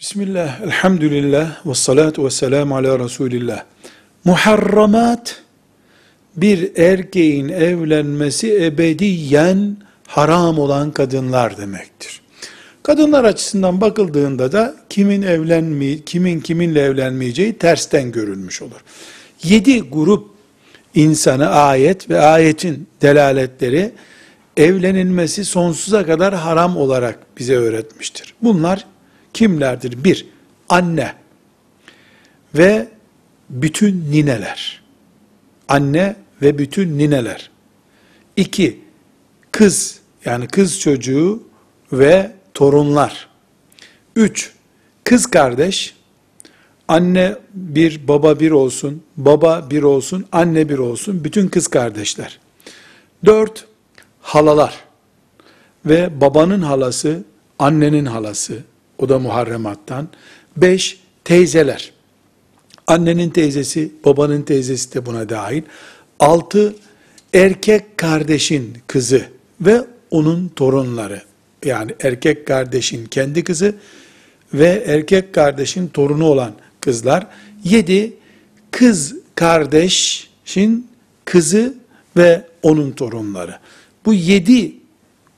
Bismillah, elhamdülillah, ve salatu ve selamu ala Resulillah. Muharramat, bir erkeğin evlenmesi ebediyen haram olan kadınlar demektir. Kadınlar açısından bakıldığında da kimin evlenme, kimin kiminle evlenmeyeceği tersten görülmüş olur. Yedi grup insanı ayet ve ayetin delaletleri evlenilmesi sonsuza kadar haram olarak bize öğretmiştir. Bunlar kimlerdir? Bir, anne ve bütün nineler. Anne ve bütün nineler. İki, kız yani kız çocuğu ve torunlar. Üç, kız kardeş, anne bir, baba bir olsun, baba bir olsun, anne bir olsun, bütün kız kardeşler. Dört, halalar ve babanın halası, annenin halası, o da muharremattan. Beş, teyzeler. Annenin teyzesi, babanın teyzesi de buna dahil. Altı, erkek kardeşin kızı ve onun torunları. Yani erkek kardeşin kendi kızı ve erkek kardeşin torunu olan kızlar. Yedi, kız kardeşin kızı ve onun torunları. Bu yedi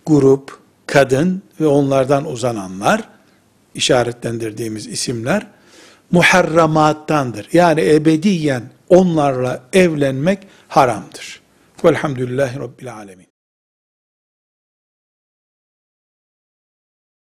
grup kadın ve onlardan uzananlar, işaretlendirdiğimiz isimler, muharramattandır. Yani ebediyen onlarla evlenmek haramdır. Velhamdülillahi Rabbil Alemin.